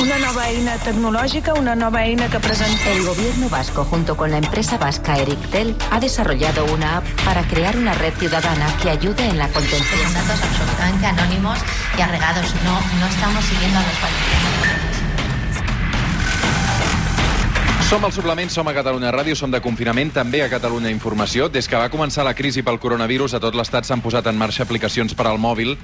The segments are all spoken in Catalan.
Una nova eina tecnològica, una nova eina que presenta... El gobierno vasco, junto con la empresa vasca Erictel, ha desarrollado una app para crear una red ciudadana que ayude en la contención. Son datos absolutamente anónimos y agregados. No, no estamos siguiendo a los valencianos. Som al suplement, som a Catalunya Ràdio, som de confinament, també a Catalunya Informació. Des que va començar la crisi pel coronavirus, a tot l'estat s'han posat en marxa aplicacions per al mòbil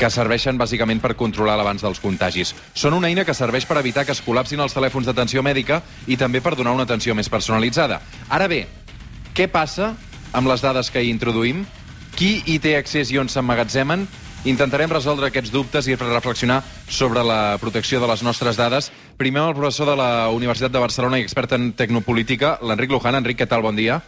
que serveixen bàsicament per controlar l'abans dels contagis. Són una eina que serveix per evitar que es col·lapsin els telèfons d'atenció mèdica i també per donar una atenció més personalitzada. Ara bé, què passa amb les dades que hi introduïm? Qui hi té accés i on s'emmagatzemen? Intentarem resoldre aquests dubtes i reflexionar sobre la protecció de les nostres dades. Primer amb el professor de la Universitat de Barcelona i expert en tecnopolítica, l'Enric Luján. Enric, què tal? Bon dia.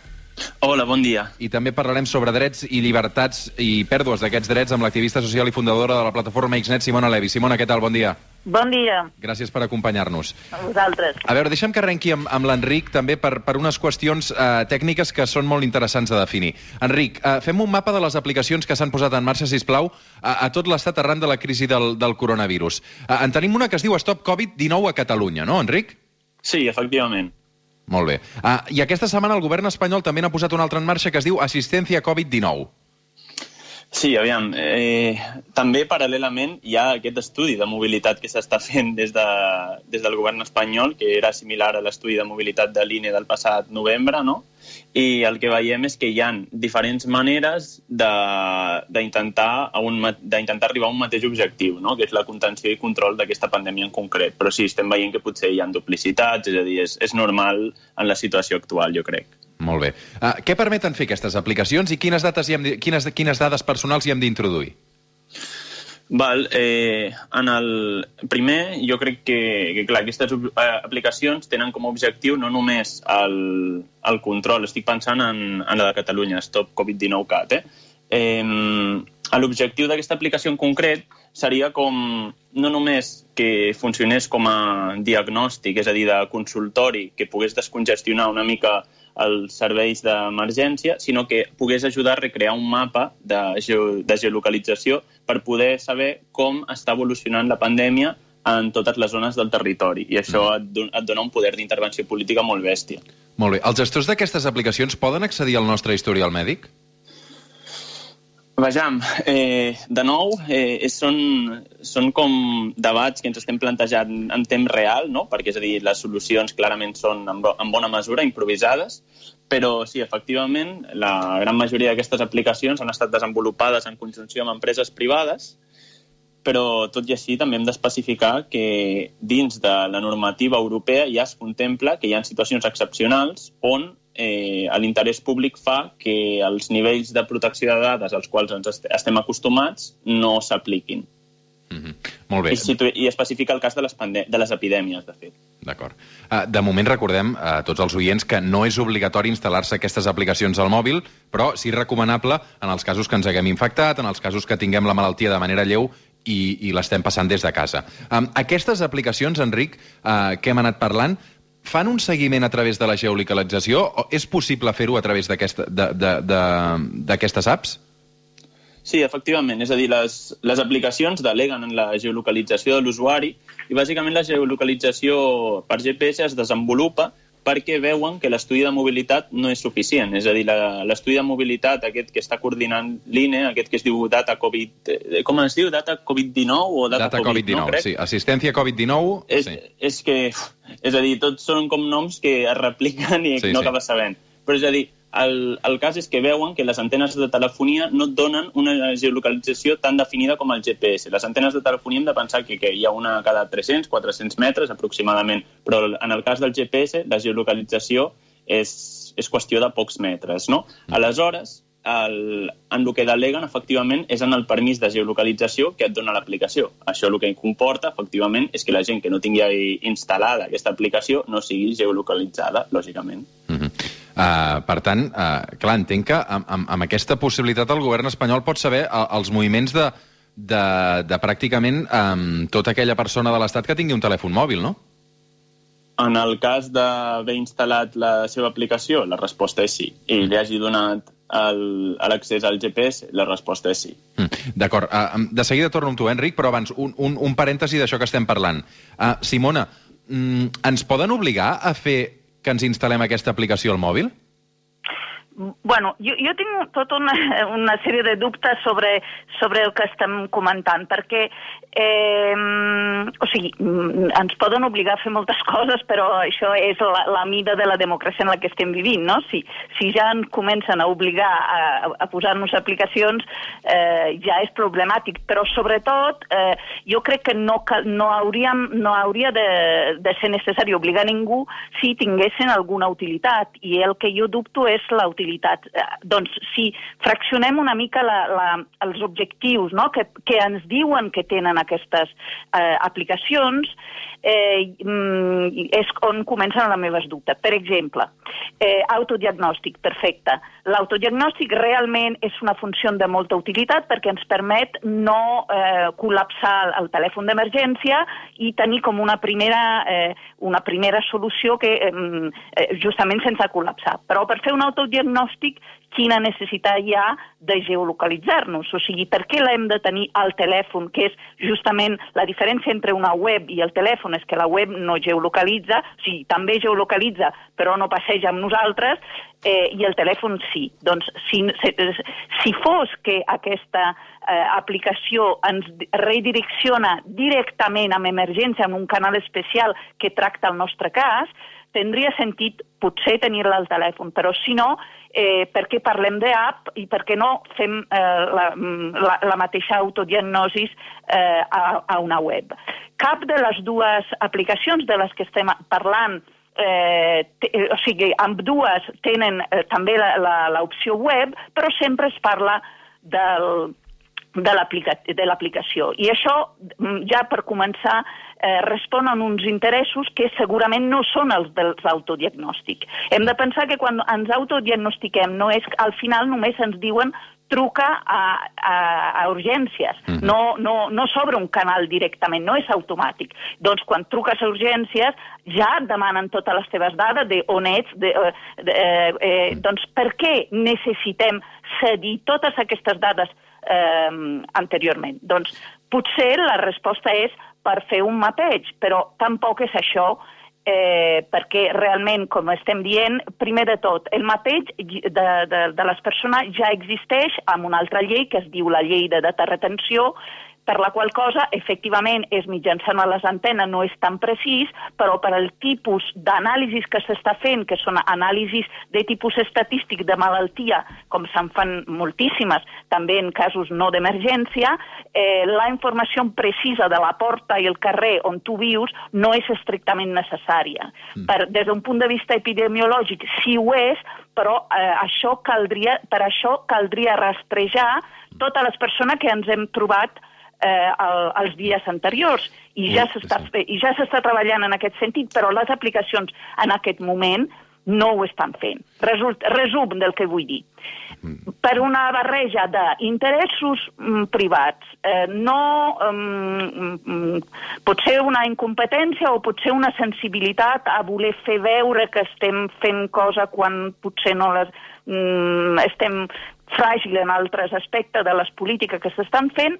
Hola, bon dia. I també parlarem sobre drets i llibertats i pèrdues d'aquests drets amb l'activista social i fundadora de la plataforma Xnet, Simona Levi. Simona, què tal? Bon dia. Bon dia Gràcies per acompanyar-nos. a vosaltres. A veure, deixa'm que arrenqui amb, amb l'Enric també per, per unes qüestions eh, tècniques que són molt interessants de definir. Enric, eh, fem un mapa de les aplicacions que s'han posat en marxa, si plau, a, a tot l'estat arran de la crisi del, del coronavirus. Eh, en tenim una que es diu Stop Covid-19 a Catalunya, no, Enric? Sí, efectivament. Molt bé. Uh, I aquesta setmana el govern espanyol també n'ha posat una altra en marxa que es diu Assistència Covid-19. Sí, aviam, eh, també paral·lelament hi ha aquest estudi de mobilitat que s'està fent des, de, des del govern espanyol, que era similar a l'estudi de mobilitat de l'INE del passat novembre, no? I el que veiem és que hi ha diferents maneres d'intentar arribar a un mateix objectiu, no? que és la contenció i control d'aquesta pandèmia en concret. Però sí, estem veient que potser hi ha duplicitats, és a dir, és, és normal en la situació actual, jo crec. Molt bé. Uh, què permeten fer aquestes aplicacions i quines, dates hi hem quines, quines dades personals hi hem d'introduir? Val, eh, en el primer, jo crec que, que clar, aquestes eh, aplicacions tenen com a objectiu no només el, el control, estic pensant en, en la de Catalunya, Stop Covid-19 CAT, eh? eh L'objectiu d'aquesta aplicació en concret seria com no només que funcionés com a diagnòstic, és a dir, de consultori, que pogués descongestionar una mica els serveis d'emergència, sinó que pogués ajudar a recrear un mapa de, geo, de geolocalització per poder saber com està evolucionant la pandèmia en totes les zones del territori. I això et, don- et dona un poder d'intervenció política molt bèstia. Molt bé. Els gestors d'aquestes aplicacions poden accedir al nostre historial mèdic? Vejam, eh, de nou, eh, són, són com debats que ens estem plantejant en temps real, no? perquè és a dir, les solucions clarament són en, bo, en bona mesura improvisades, però sí, efectivament, la gran majoria d'aquestes aplicacions han estat desenvolupades en conjunció amb empreses privades, però tot i així també hem d'especificar que dins de la normativa europea ja es contempla que hi ha situacions excepcionals on eh, l'interès públic fa que els nivells de protecció de dades als quals ens est estem acostumats no s'apliquin. Mm -hmm. Molt bé. I, I especifica el cas de les, de les epidèmies, de fet. D'acord. Uh, de moment recordem a tots els oients que no és obligatori instal·lar-se aquestes aplicacions al mòbil, però sí recomanable en els casos que ens haguem infectat, en els casos que tinguem la malaltia de manera lleu i, i l'estem passant des de casa. Um, aquestes aplicacions, Enric, uh, que hem anat parlant, fan un seguiment a través de la geolocalització o és possible fer-ho a través d'aquestes apps? Sí, efectivament. És a dir, les, les aplicacions deleguen en la geolocalització de l'usuari i bàsicament la geolocalització per GPS es desenvolupa perquè veuen que l'estudi de mobilitat no és suficient. És a dir, la- l'estudi de mobilitat, aquest que està coordinant l'INE, aquest que es diu Data Covid... eh, Com es diu? Data Covid-19 o Data, Data COVID-19, no, crec? sí. Assistència COVID-19, És, sí. és que... És a dir, tots són com noms que es repliquen i Sí, no sí. acabes sabent. Però és a dir, el, el cas és que veuen que les antenes de telefonia no et donen una geolocalització tan definida com el GPS. Les antenes de telefonia hem de pensar que, que hi ha una cada 300-400 metres aproximadament, però en el cas del GPS la geolocalització és, és qüestió de pocs metres. No? Aleshores, el, en el que deleguen, efectivament, és en el permís de geolocalització que et dona l'aplicació. Això el que comporta, efectivament, és que la gent que no tingui instal·lada aquesta aplicació no sigui geolocalitzada, lògicament. Uh per tant, uh, clar, entenc que amb, amb, amb aquesta possibilitat el govern espanyol pot saber uh, els moviments de, de, de pràcticament um, tota aquella persona de l'Estat que tingui un telèfon mòbil, no? En el cas d'haver instal·lat la seva aplicació, la resposta és sí. I li hagi donat l'accés al GPS? La resposta és sí. Mm, D'acord. Uh, de seguida torno amb tu, Enric, però abans un, un, un parèntesi d'això que estem parlant. Uh, Simona, mm, ens poden obligar a fer que ens instal·lem aquesta aplicació al mòbil? Bueno, jo, jo tinc tota una, una sèrie de dubtes sobre, sobre el que estem comentant, perquè eh, o sigui, ens poden obligar a fer moltes coses, però això és la, la mida de la democràcia en la que estem vivint, no? Si, si ja ens comencen a obligar a, a posar-nos aplicacions, eh, ja és problemàtic, però sobretot eh, jo crec que no, no, hauríem, no hauria de, de ser necessari obligar ningú si tinguessin alguna utilitat, i el que jo dubto és la utilitat. Eh, doncs si fraccionem una mica la, la, els objectius no? que, que ens diuen que tenen aquestes eh, aplicacions, eh, mm, és on comencen les meves dubtes. Per exemple, eh, autodiagnòstic, perfecte. L'autodiagnòstic realment és una funció de molta utilitat perquè ens permet no eh, col·lapsar el telèfon d'emergència i tenir com una primera, eh, una primera solució que eh, eh, justament sense col·lapsar. Però per fer un autodiagnòstic quina necessitat hi ha de geolocalitzar-nos. O sigui, per què l'hem de tenir al telèfon, que és justament la diferència entre una web i el telèfon és que la web no geolocalitza, o sigui, també geolocalitza, però no passeja amb nosaltres, eh, i el telèfon sí. Doncs si, si, si fos que aquesta eh, aplicació ens redirecciona directament amb emergència en un canal especial que tracta el nostre cas, tindria sentit potser tenir-la al telèfon, però si no, eh, per què parlem d'app i per què no fem eh, la, la, la mateixa autodiagnosi eh, a, a una web. Cap de les dues aplicacions de les que estem parlant eh, te, o sigui, amb dues tenen eh, també l'opció web, però sempre es parla del, de l'aplicació. I això, mm, ja per començar, eh, respon a uns interessos que segurament no són els dels autodiagnòstic. Hem de pensar que quan ens autodiagnostiquem no és, al final només ens diuen truca a, a, a urgències. Mhm. No, no, no s'obre un canal directament, no és automàtic. Doncs quan truques a urgències ja demanen totes les teves dades de on ets, de, eh, de, eh, eh, doncs per què necessitem cedir totes aquestes dades eh, anteriorment? Doncs potser la resposta és per fer un mapeig, però tampoc és això eh, perquè realment, com estem dient, primer de tot, el mapeig de, de, de les persones ja existeix amb una altra llei que es diu la llei de data retenció, per la qual cosa, efectivament, és mitjançant a les antenes, no és tan precís, però per al tipus d'anàlisis que s'està fent, que són anàlisis de tipus estadístic de malaltia, com se'n fan moltíssimes, també en casos no d'emergència, eh, la informació precisa de la porta i el carrer on tu vius no és estrictament necessària. Mm. Per, des d'un punt de vista epidemiològic sí ho és, però eh, això caldria, per això caldria rastrejar totes les persones que ens hem trobat eh, el, els dies anteriors i ja s'està i ja s'està treballant en aquest sentit, però les aplicacions en aquest moment no ho estan fent. Result, resum del que vull dir. Per una barreja d'interessos mm, privats, eh, no mm, mm, potser una incompetència o potser una sensibilitat a voler fer veure que estem fent cosa quan potser no les mm, estem fràgil en altres aspectes de les polítiques que s'estan fent,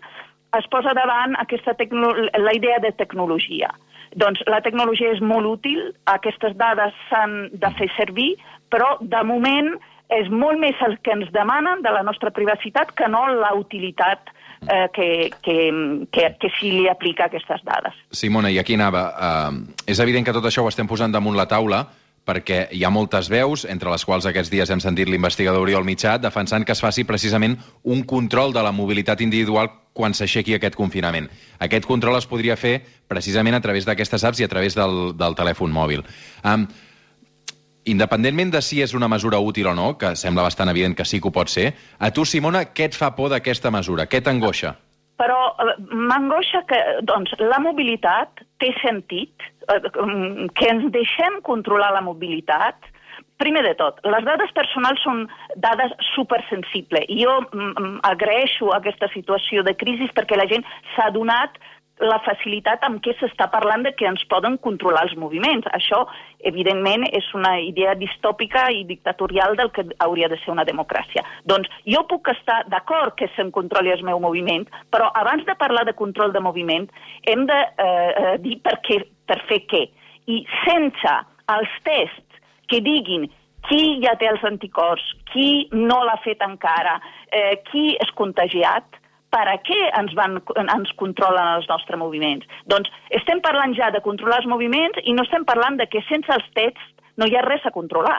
es posa davant aquesta la idea de tecnologia. Doncs la tecnologia és molt útil, aquestes dades s'han de fer servir, però de moment és molt més el que ens demanen de la nostra privacitat que no la utilitat eh, que, que, que, que sí li aplica aquestes dades. Simona, i aquí anava. Uh, és evident que tot això ho estem posant damunt la taula perquè hi ha moltes veus, entre les quals aquests dies hem sentit l'investigador Oriol Mitjà, defensant que es faci precisament un control de la mobilitat individual quan s'aixequi aquest confinament. Aquest control es podria fer precisament a través d'aquestes apps i a través del, del telèfon mòbil. Um, independentment de si és una mesura útil o no, que sembla bastant evident que sí que ho pot ser, a tu, Simona, què et fa por d'aquesta mesura? Què t'angoixa? Però eh, m'angoixa que doncs, la mobilitat té sentit, que ens deixem controlar la mobilitat. Primer de tot, les dades personals són dades supersensibles i jo mm, mm, agraeixo aquesta situació de crisi perquè la gent s'ha donat la facilitat amb què s'està parlant de que ens poden controlar els moviments. Això, evidentment, és una idea distòpica i dictatorial del que hauria de ser una democràcia. Doncs jo puc estar d'acord que se'm controli el meu moviment, però abans de parlar de control de moviment hem de eh, eh, dir per, què, per fer què. I sense els tests que diguin qui ja té els anticorps, qui no l'ha fet encara, eh, qui és contagiat, per a què ens, van, ens controlen els nostres moviments? Doncs estem parlant ja de controlar els moviments i no estem parlant de que sense els tests no hi ha res a controlar.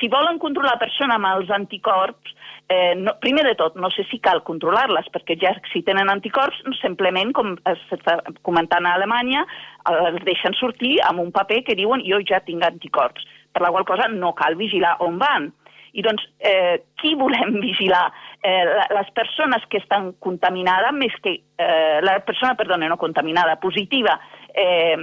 Si volen controlar la persona amb els anticorps, eh, no, primer de tot, no sé si cal controlar-les, perquè ja si tenen anticorps, simplement, com s'està comentant a Alemanya, els deixen sortir amb un paper que diuen jo ja tinc anticorps, per la qual cosa no cal vigilar on van. I doncs, eh, qui volem vigilar? Eh, les persones que estan contaminades, més que... Eh, la persona, perdona, no contaminada, positiva, eh,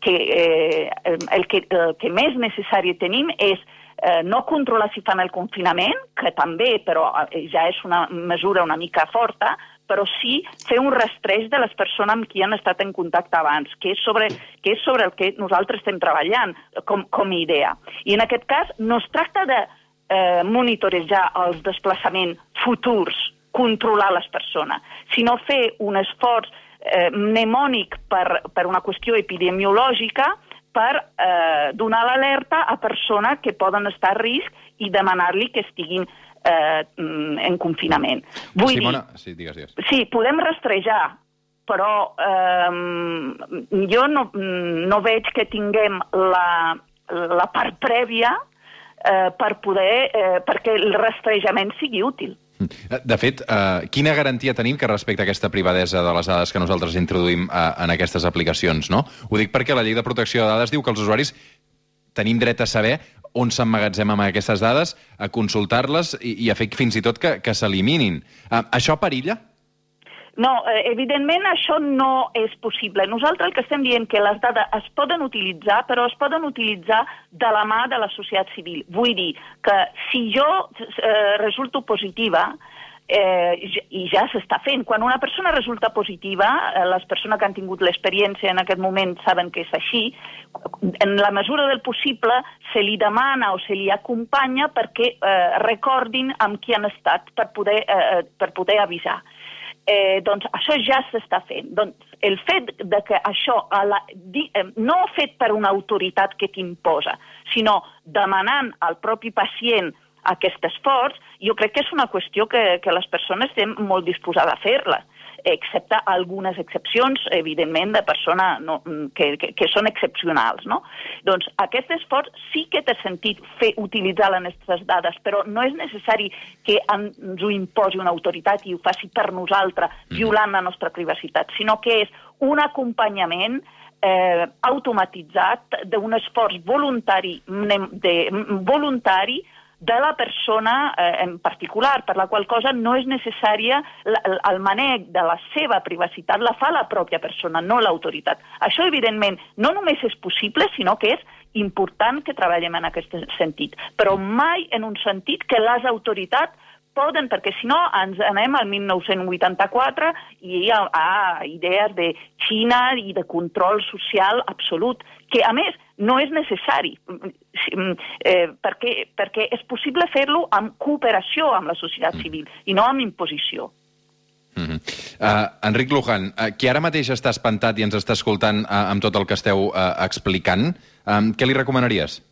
que, eh, el, que, el que més necessari tenim és eh, no controlar si fan el confinament, que també, però eh, ja és una mesura una mica forta, però sí fer un rastreig de les persones amb qui han estat en contacte abans, que és sobre, que és sobre el que nosaltres estem treballant com, com a idea. I en aquest cas no es tracta de eh, monitorejar els desplaçaments futurs, controlar les persones, sinó fer un esforç eh, mnemònic per, per una qüestió epidemiològica per eh, donar l'alerta a persones que poden estar a risc i demanar-li que estiguin eh, en confinament. Vull Simona, dir, sí, digues, digues. Sí, podem rastrejar, però eh, jo no, no veig que tinguem la, la part prèvia eh, per poder, eh, perquè el rastrejament sigui útil. De fet, eh, quina garantia tenim que respecte a aquesta privadesa de les dades que nosaltres introduïm eh, en aquestes aplicacions, no? Ho dic perquè la llei de protecció de dades diu que els usuaris tenim dret a saber on s'emmagatzem amb aquestes dades, a consultar-les i, i a fer fins i tot que, que s'eliminin. Eh, això perilla? No, eh, evidentment això no és possible. Nosaltres el que estem dient que les dades es poden utilitzar, però es poden utilitzar de la mà de la societat civil. Vull dir que si jo eh, resulto positiva, eh, i ja s'està fent. Quan una persona resulta positiva, eh, les persones que han tingut l'experiència en aquest moment saben que és així, en la mesura del possible se li demana o se li acompanya perquè eh, recordin amb qui han estat per poder, eh, per poder avisar eh, doncs això ja s'està fent. Doncs el fet de que això, a la, di, eh, no fet per una autoritat que t'imposa, sinó demanant al propi pacient aquest esforç, jo crec que és una qüestió que, que les persones estem molt disposades a fer-la excepte algunes excepcions, evidentment, de persones no, que, que, que són excepcionals. No? Doncs aquest esforç sí que té sentit fer utilitzar les nostres dades, però no és necessari que ens ho imposi una autoritat i ho faci per nosaltres, mm. violant la nostra privacitat, sinó que és un acompanyament eh, automatitzat d'un esforç voluntari, de, voluntari de la persona eh, en particular, per la qual cosa no és necessària el, manec de la seva privacitat, la fa la pròpia persona, no l'autoritat. Això, evidentment, no només és possible, sinó que és important que treballem en aquest sentit, però mai en un sentit que les autoritats poden, perquè si no ens anem al 1984 i hi ha idees de Xina i de control social absolut, que a més no és necessari, eh, perquè, perquè és possible fer-lo amb cooperació amb la societat mm. civil i no amb imposició. Mm -hmm. uh, Enric Luján, uh, qui ara mateix està espantat i ens està escoltant uh, amb tot el que esteu uh, explicant, um, què li recomanaries?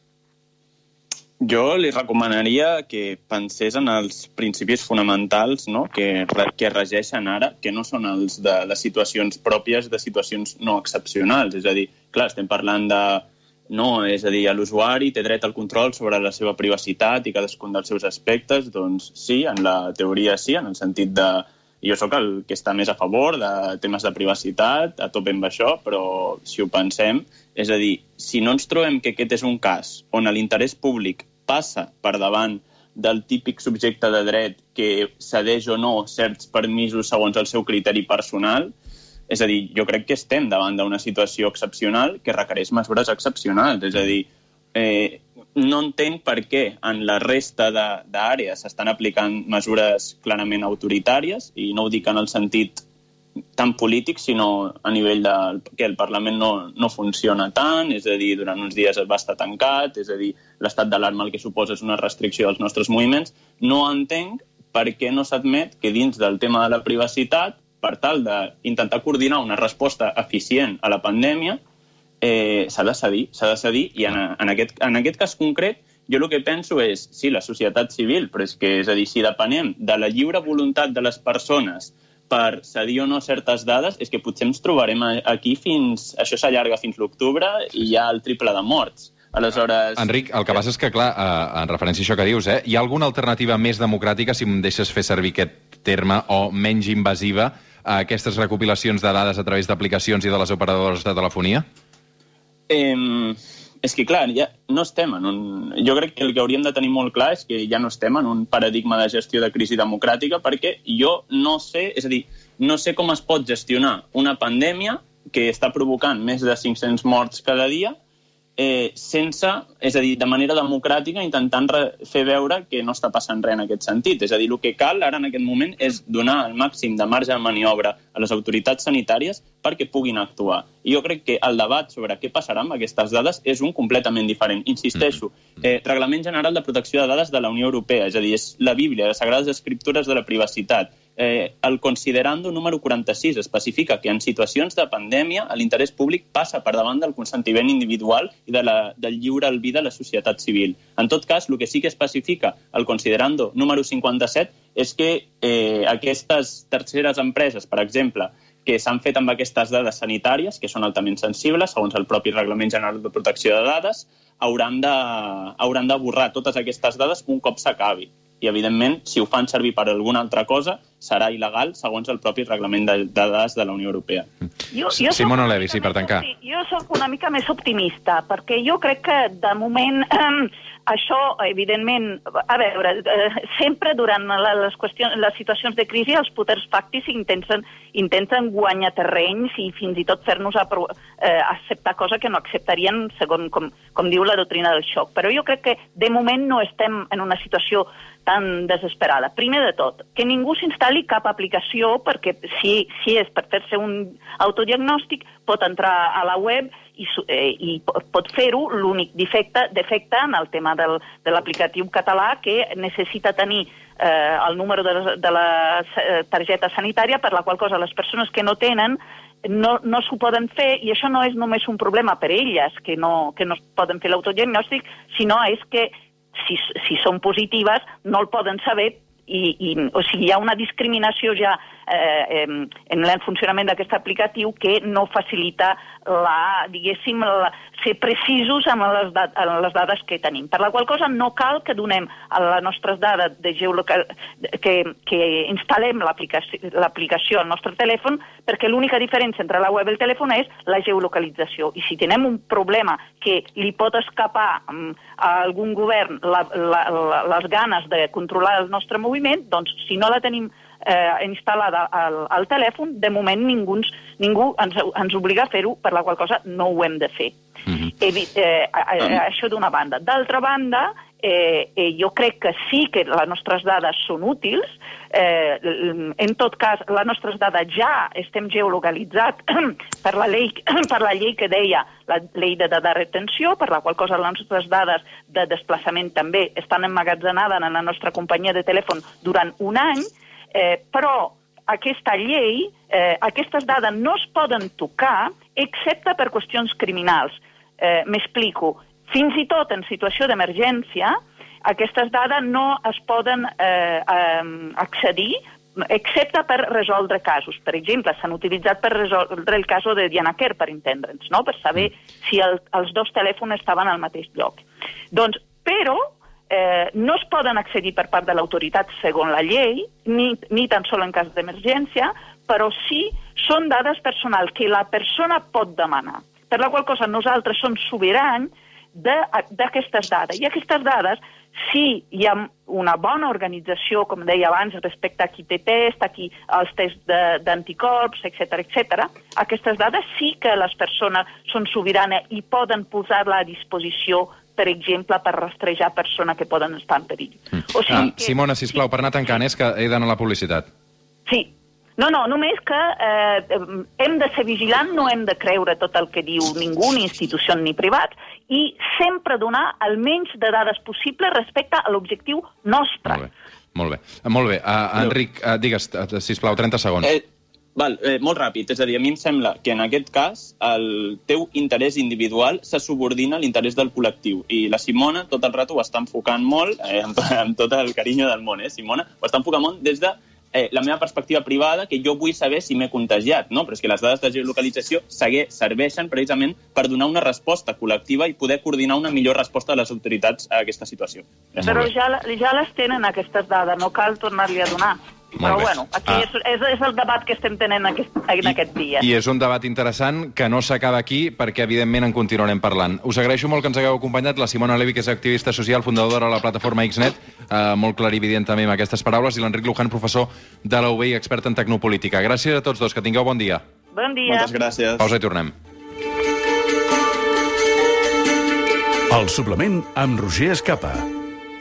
Jo li recomanaria que pensés en els principis fonamentals no? que, que regeixen ara, que no són els de les situacions pròpies de situacions no excepcionals. És a dir, clar, estem parlant de... No, és a dir, l'usuari té dret al control sobre la seva privacitat i cadascun dels seus aspectes, doncs sí, en la teoria sí, en el sentit de... Jo sóc el que està més a favor de temes de privacitat, a tope amb això, però si ho pensem, és a dir, si no ens trobem que aquest és un cas on l'interès públic passa per davant del típic subjecte de dret que cedeix o no certs permisos segons el seu criteri personal, és a dir, jo crec que estem davant d'una situació excepcional que requereix mesures excepcionals. És a dir, eh, no entenc per què en la resta d'àrees s'estan aplicant mesures clarament autoritàries, i no ho dic en el sentit tant polític, sinó a nivell de que el Parlament no, no funciona tant, és a dir, durant uns dies es va estar tancat, és a dir, l'estat d'alarma el que suposa és una restricció als nostres moviments. No entenc per què no s'admet que dins del tema de la privacitat, per tal d'intentar coordinar una resposta eficient a la pandèmia, eh, s'ha de cedir, s'ha de cedir, i en, en, aquest, en aquest cas concret jo el que penso és, sí, la societat civil, però és que, és a dir, si depenem de la lliure voluntat de les persones per cedir o no certes dades, és que potser ens trobarem aquí fins... Això s'allarga fins l'octubre i hi ha el triple de morts. Aleshores... Enric, el que passa és que, clar, eh, en referència a això que dius, eh, hi ha alguna alternativa més democràtica, si em deixes fer servir aquest terme, o menys invasiva, a aquestes recopilacions de dades a través d'aplicacions i de les operadores de telefonia? Eh, és que, clar, ja no estem en un... Jo crec que el que hauríem de tenir molt clar és que ja no estem en un paradigma de gestió de crisi democràtica perquè jo no sé, és a dir, no sé com es pot gestionar una pandèmia que està provocant més de 500 morts cada dia eh, sense, és a dir, de manera democràtica, intentant fer veure que no està passant res en aquest sentit. És a dir, el que cal ara en aquest moment és donar el màxim de marge de maniobra a les autoritats sanitàries perquè puguin actuar. I jo crec que el debat sobre què passarà amb aquestes dades és un completament diferent. Insisteixo, mm-hmm. eh, Reglament General de Protecció de Dades de la Unió Europea, és a dir, és la Bíblia, les Sagrades Escriptures de la Privacitat, eh, el considerando número 46 especifica que en situacions de pandèmia l'interès públic passa per davant del consentiment individual i de la, del lliure albir de la societat civil. En tot cas, el que sí que especifica el considerando número 57 és que eh, aquestes terceres empreses, per exemple, que s'han fet amb aquestes dades sanitàries, que són altament sensibles, segons el propi Reglament General de Protecció de Dades, hauran de, hauran de borrar totes aquestes dades un cop s'acabi i, evidentment, si ho fan servir per alguna altra cosa, serà il·legal segons el propi reglament de, de dades de la Unió Europea. Jo, jo Simona Levi, sí, per tancar. Jo sóc una mica més optimista, perquè jo crec que, de moment, eh, això, evidentment, a veure, eh, sempre durant la, les, qüestions, les situacions de crisi els poders fàctics intenten, intenten guanyar terrenys i fins i tot fer-nos eh, acceptar coses que no acceptarien segons com, com diu la doctrina del xoc. Però jo crec que de moment no estem en una situació tan desesperada. Primer de tot, que ningú s'instal·li cap aplicació perquè si, si és per fer-se un autodiagnòstic pot entrar a la web i, eh, i pot fer-ho. L'únic defecte, defecte en el tema del, de l'aplicatiu català que necessita tenir eh, el número de, de la eh, targeta sanitària per la qual cosa les persones que no tenen no, no s'ho poden fer i això no és només un problema per elles que no, que no poden fer l'autodiagnòstic, sinó és que si, si són positives, no el poden saber i, i, o sigui, hi ha una discriminació ja eh, en el funcionament d'aquest aplicatiu que no facilita la, diguéssim, la, ser precisos amb les, da les dades que tenim. Per la qual cosa no cal que donem a les nostres dades de geolocal... que, que instal·lem l'aplicació al nostre telèfon perquè l'única diferència entre la web i el telèfon és la geolocalització. I si tenem un problema que li pot escapar mm, a algun govern la, la, la, les ganes de controlar el nostre moviment, doncs si no la tenim eh, instal·lada al, al telèfon, de moment ningú, ningú ens, ens obliga a fer-ho, per la qual cosa no ho hem de fer. Mm -hmm. eh, eh, eh, això d'una banda. D'altra banda, eh, eh, jo crec que sí que les nostres dades són útils. Eh, en tot cas, les nostres dades ja estem geolocalitzats per la, llei, per la llei que deia la llei de, de retenció, per la qual cosa les nostres dades de desplaçament també estan emmagatzemades en la nostra companyia de telèfon durant un any, eh, però aquesta llei, eh, aquestes dades no es poden tocar excepte per qüestions criminals. Eh, M'explico. Fins i tot en situació d'emergència, aquestes dades no es poden eh, accedir excepte per resoldre casos. Per exemple, s'han utilitzat per resoldre el cas de Diana Kerr, per entendre'ns, no? per saber si el, els dos telèfons estaven al mateix lloc. Doncs, però eh, no es poden accedir per part de l'autoritat segons la llei, ni, ni tan sol en cas d'emergència, però sí són dades personals que la persona pot demanar. Per la qual cosa nosaltres som sobirans d'aquestes dades. I aquestes dades, si hi ha una bona organització, com deia abans, respecte a qui té test, a qui els tests d'anticorps, etc etc, aquestes dades sí que les persones són sobiranes i poden posar-la a disposició per exemple, per rastrejar persones que poden estar en perill. Mm. O sigui ah, que... Simona, sisplau, sí. per anar tancant, és que he d'anar a la publicitat. Sí. No, no, només que eh, hem de ser vigilants, no hem de creure tot el que diu ningú, ni institució ni privat, i sempre donar el menys de dades possible respecte a l'objectiu nostre. Molt bé. Molt bé. Molt bé. Uh, Enric, uh, digues, uh, sisplau, 30 segons. Eh, val, eh, molt ràpid. És a dir, a mi em sembla que en aquest cas el teu interès individual se subordina a l'interès del col·lectiu. I la Simona tot el rato ho està enfocant molt, eh, amb, amb tot el carinyo del món, eh, Simona? Ho està enfocant molt des de eh, la meva perspectiva privada, que jo vull saber si m'he contagiat, no? Però és que les dades de geolocalització segue, serveixen precisament per donar una resposta col·lectiva i poder coordinar una millor resposta de les autoritats a aquesta situació. Però ja, ja les tenen, aquestes dades, no cal tornar-li a donar. Però, bé. bueno, aquí Ah. és, és, és el debat que estem tenint aquest, en aquest dia. I és un debat interessant que no s'acaba aquí perquè, evidentment, en continuarem parlant. Us agraeixo molt que ens hagueu acompanyat. La Simona Levi, que és activista social, fundadora de la plataforma Xnet, eh, molt clarivident també amb aquestes paraules, i l'Enric Luján, professor de la UB i expert en tecnopolítica. Gràcies a tots dos. Que tingueu bon dia. Bon dia. Moltes gràcies. Pausa i tornem. El suplement amb Roger Escapa.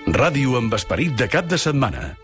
Ràdio amb esperit de cap de setmana.